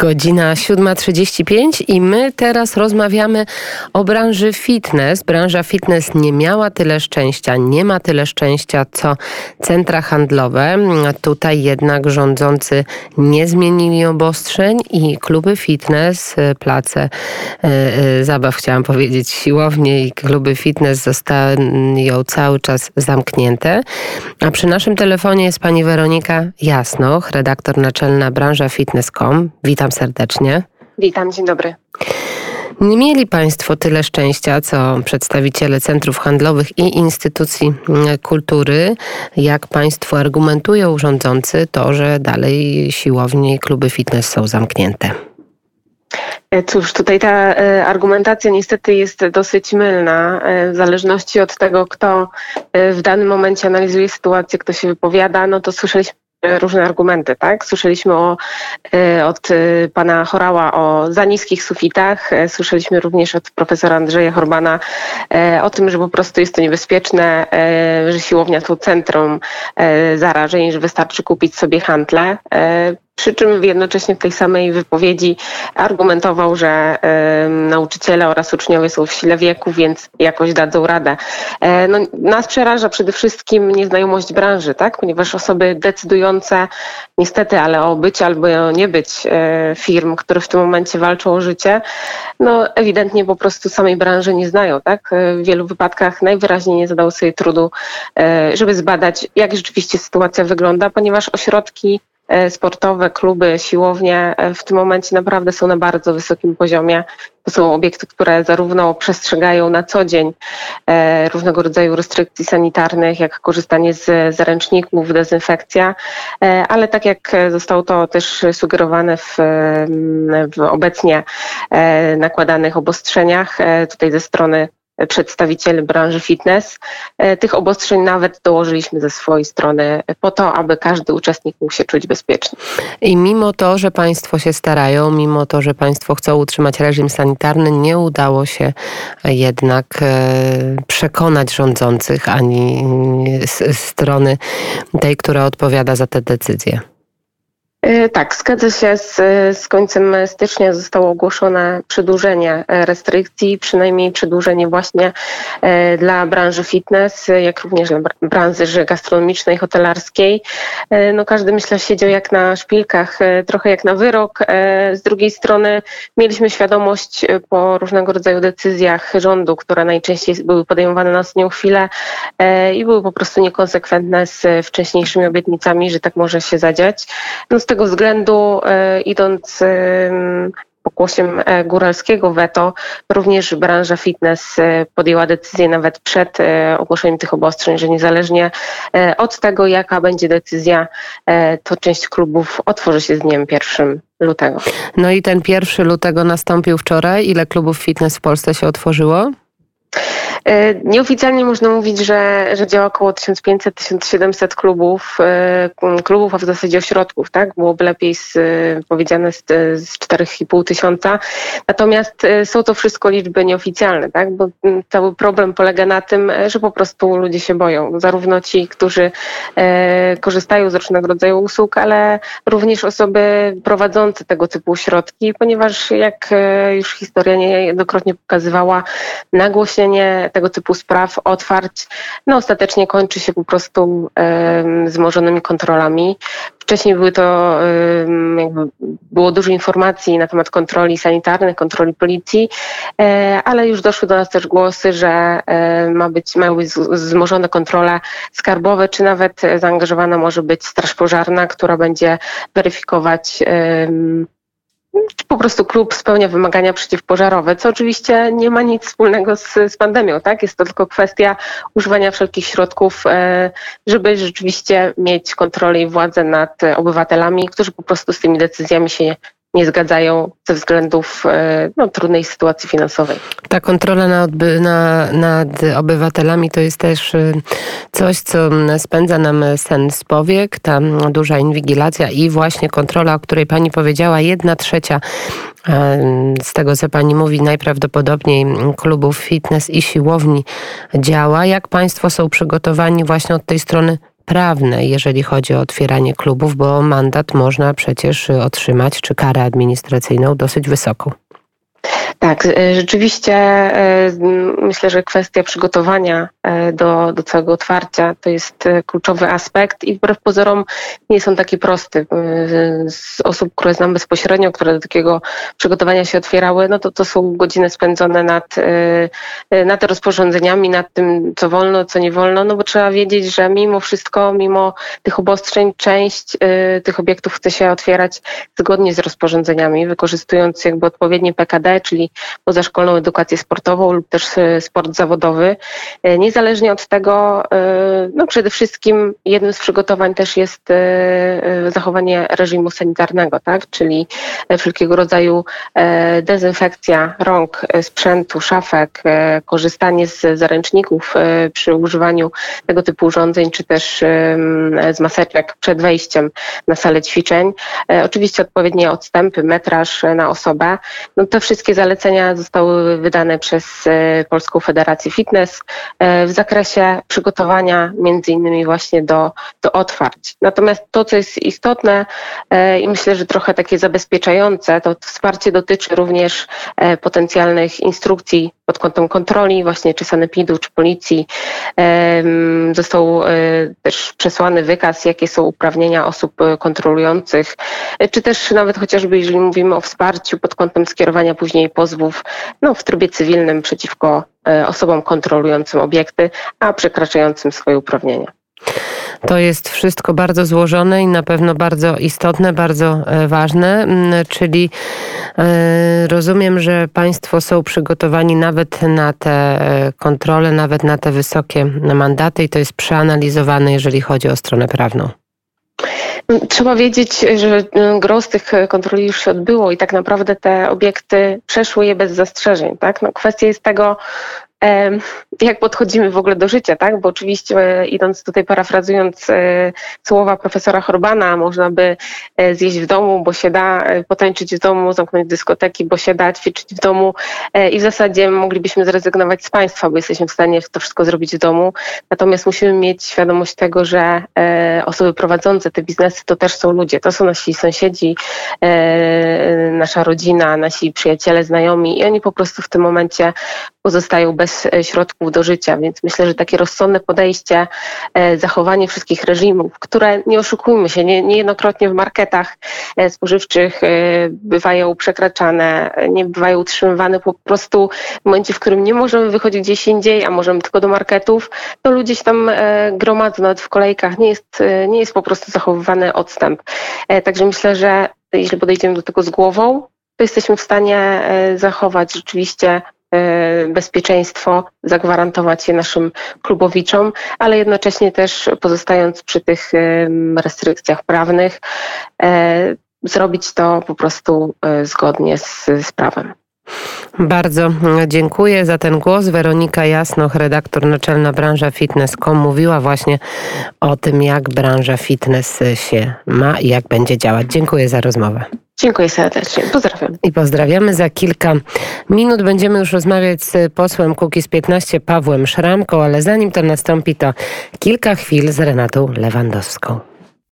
Godzina 7.35 i my teraz rozmawiamy o branży fitness. Branża fitness nie miała tyle szczęścia, nie ma tyle szczęścia co centra handlowe. Tutaj jednak rządzący nie zmienili obostrzeń i kluby fitness, place e, e, zabaw chciałam powiedzieć, siłownie i kluby fitness zostają cały czas zamknięte. A przy naszym telefonie jest pani Weronika Jasnoch, redaktor naczelna branża fitness.com. Witam Witam serdecznie. Witam, dzień dobry. Nie mieli Państwo tyle szczęścia, co przedstawiciele centrów handlowych i instytucji mm, kultury. Jak Państwo argumentują rządzący to, że dalej siłownie i kluby fitness są zamknięte? E, cóż, tutaj ta e, argumentacja niestety jest dosyć mylna, e, w zależności od tego, kto w danym momencie analizuje sytuację, kto się wypowiada, no to słyszeliśmy różne argumenty, tak? Słyszeliśmy o, e, od e, pana Chorała o za niskich sufitach, e, słyszeliśmy również od profesora Andrzeja Horbana o tym, że po prostu jest to niebezpieczne, że siłownia to centrum zarażeń, że wystarczy kupić sobie hantle. Przy czym jednocześnie w tej samej wypowiedzi argumentował, że nauczyciele oraz uczniowie są w sile wieku, więc jakoś dadzą radę. E, no, nas przeraża przede wszystkim nieznajomość branży, tak? ponieważ osoby decydujące niestety, ale o być albo o nie być e, firm, które w tym momencie walczą o życie, no ewidentnie po prostu samej branży nie znają. Tak? E, w wielu wypadkach najwyraźniej nie zadały sobie trudu, żeby zbadać, jak rzeczywiście sytuacja wygląda, ponieważ ośrodki sportowe, kluby, siłownie e, w tym momencie naprawdę są na bardzo wysokim poziomie. To są obiekty, które zarówno przestrzegają na co dzień e, różnego rodzaju restrykcji sanitarnych, jak korzystanie z zaręczników, dezynfekcja, ale tak jak zostało to też sugerowane w, w obecnie nakładanych obostrzeniach tutaj ze strony przedstawicieli branży fitness. E, tych obostrzeń nawet dołożyliśmy ze swojej strony po to, aby każdy uczestnik mógł się czuć bezpiecznie. I mimo to, że Państwo się starają, mimo to, że Państwo chcą utrzymać reżim sanitarny, nie udało się jednak e, przekonać rządzących ani strony tej, która odpowiada za te decyzje. E, tak, zgadza się. Z, z końcem stycznia zostało ogłoszone przedłużenie e, restrykcji, przynajmniej przedłużenie właśnie e, dla branży fitness, jak również dla branży gastronomicznej, hotelarskiej. No każdy myślę siedział jak na szpilkach, trochę jak na wyrok. Z drugiej strony mieliśmy świadomość po różnego rodzaju decyzjach rządu, które najczęściej były podejmowane na ostatnią chwilę i były po prostu niekonsekwentne z wcześniejszymi obietnicami, że tak może się zadziać. No tego względu, e, idąc pokłosiem e, góralskiego weto, również branża fitness e, podjęła decyzję nawet przed ogłoszeniem tych obostrzeń, że niezależnie od tego, jaka będzie decyzja, to część klubów otworzy się z dniem pierwszym lutego. No i ten pierwszy lutego nastąpił wczoraj. Ile klubów fitness w Polsce się otworzyło? E, nieoficjalnie można mówić, że, że działa około 1500-1700 klubów, e, klubów, a w zasadzie ośrodków, tak? Byłoby lepiej z, powiedziane z, z 4,5 tysiąca. Natomiast e, są to wszystko liczby nieoficjalne, tak? Bo cały problem polega na tym, że po prostu ludzie się boją. Zarówno ci, którzy korzystają z różnego rodzaju usług, ale również osoby prowadzące tego typu ośrodki, ponieważ jak już historia niejednokrotnie pokazywała, nagłośnienie tego typu spraw, otwarć, no ostatecznie kończy się po prostu wzmożonymi kontrolami. Wcześniej były to, jakby było dużo informacji na temat kontroli sanitarnych, kontroli policji, e, ale już doszły do nas też głosy, że e, ma być, mają być wzmożone kontrole skarbowe, czy nawet zaangażowana może być straż pożarna, która będzie weryfikować po prostu klub spełnia wymagania przeciwpożarowe, co oczywiście nie ma nic wspólnego z, z pandemią, tak? Jest to tylko kwestia używania wszelkich środków, e, żeby rzeczywiście mieć kontrolę i władzę nad obywatelami, którzy po prostu z tymi decyzjami się nie zgadzają ze względów e, no, trudnej sytuacji finansowej. Ta kontrola nad, na, nad obywatelami to jest też e, coś, co spędza nam sen z powiek, ta duża inwigilacja i właśnie kontrola, o której pani powiedziała, jedna trzecia e, z tego, co pani mówi, najprawdopodobniej klubów fitness i siłowni działa. Jak państwo są przygotowani właśnie od tej strony prawne, jeżeli chodzi o otwieranie klubów, bo mandat można przecież otrzymać, czy karę administracyjną dosyć wysoką. Tak, e, rzeczywiście e, myślę, że kwestia przygotowania e, do, do całego otwarcia to jest kluczowy aspekt i wbrew pozorom nie on taki prosty. Z osób, które znam bezpośrednio, które do takiego przygotowania się otwierały, no to to są godziny spędzone nad, nad rozporządzeniami, nad tym, co wolno, co nie wolno, no bo trzeba wiedzieć, że mimo wszystko, mimo tych obostrzeń, część tych obiektów chce się otwierać zgodnie z rozporządzeniami, wykorzystując jakby odpowiednie PKD, czyli pozaszkolną edukację sportową lub też e, sport zawodowy. E, niezależnie od tego, e, no przede wszystkim jednym z przygotowań też jest zachowanie reżimu sanitarnego, tak? czyli wszelkiego rodzaju dezynfekcja rąk, sprzętu, szafek, korzystanie z zaręczników przy używaniu tego typu urządzeń, czy też z maseczek przed wejściem na salę ćwiczeń. Oczywiście odpowiednie odstępy, metraż na osobę. No te wszystkie zalecenia zalecenia zostały wydane przez e, Polską Federację Fitness e, w zakresie przygotowania między innymi właśnie do, do otwarć. Natomiast to, co jest istotne e, i myślę, że trochę takie zabezpieczające, to wsparcie dotyczy również potencjalnych instrukcji pod kątem kontroli, właśnie czy sanepidu, czy policji. Został też przesłany wykaz, jakie są uprawnienia osób kontrolujących, czy też nawet chociażby, jeżeli mówimy o wsparciu pod kątem skierowania później pozwów no, w trybie cywilnym przeciwko e, osobom kontrolującym obiekty, a przekraczającym swoje uprawnienia. To jest wszystko bardzo złożone i na pewno bardzo istotne, bardzo e, ważne, mm, czyli e, rozumiem, że Państwo są przygotowani nawet na te kontrole, nawet na te wysokie mandaty i to jest przeanalizowane, jeżeli chodzi o stronę prawną. Trzeba wiedzieć, że y, gros tych kontroli już się odbyło i tak naprawdę te obiekty przeszły je bez zastrzeżeń. Tak? No, kwestia jest tego, jak podchodzimy w ogóle do życia, tak? Bo oczywiście idąc tutaj parafrazując e, słowa profesora Horbana, można by e, zjeść w domu, bo się da, e, potańczyć w domu, zamknąć dyskoteki, bo się da, ćwiczyć w domu i w zasadzie moglibyśmy zrezygnować z państwa, bo jesteśmy w stanie to wszystko zrobić w domu. Natomiast musimy mieć świadomość tego, że osoby prowadzące te biznesy to też są ludzie, to są nasi sąsiedzi, nasza rodzina, nasi przyjaciele, znajomi i oni po prostu w tym momencie pozostają bez e, środków do życia. Więc myślę, że takie rozsądne podejście, e, zachowanie wszystkich reżimów, które nie oszukujmy się, nie, niejednokrotnie w marketach e, spożywczych bywają przekraczane, nie bywają utrzymywane po prostu w momencie, w którym nie możemy wychodzić gdzieś indziej, a możemy tylko do marketów, to ludzie się tam gromadzą nawet w kolejkach. Nie jest, nie jest po prostu zachowywany odstęp. Także myślę, że jeśli podejdziemy do tego z głową, to jesteśmy w stanie zachować rzeczywiście bezpieczeństwo, zagwarantować je naszym klubowiczom, ale jednocześnie też pozostając przy tych restrykcjach prawnych, e, zrobić to po prostu e, zgodnie z, z prawem. Bardzo dziękuję za ten głos. Weronika Jasnoch, redaktor naczelna branża fitness.com mówiła właśnie o tym, jak branża fitness się ma i jak będzie działać. Dziękuję za rozmowę. Dziękuję serdecznie. Pozdrawiam. I pozdrawiamy. Za kilka minut będziemy już rozmawiać z posłem Kukiz 15 Pawłem Szramką, ale zanim to nastąpi, to kilka chwil z Renatą Lewandowską.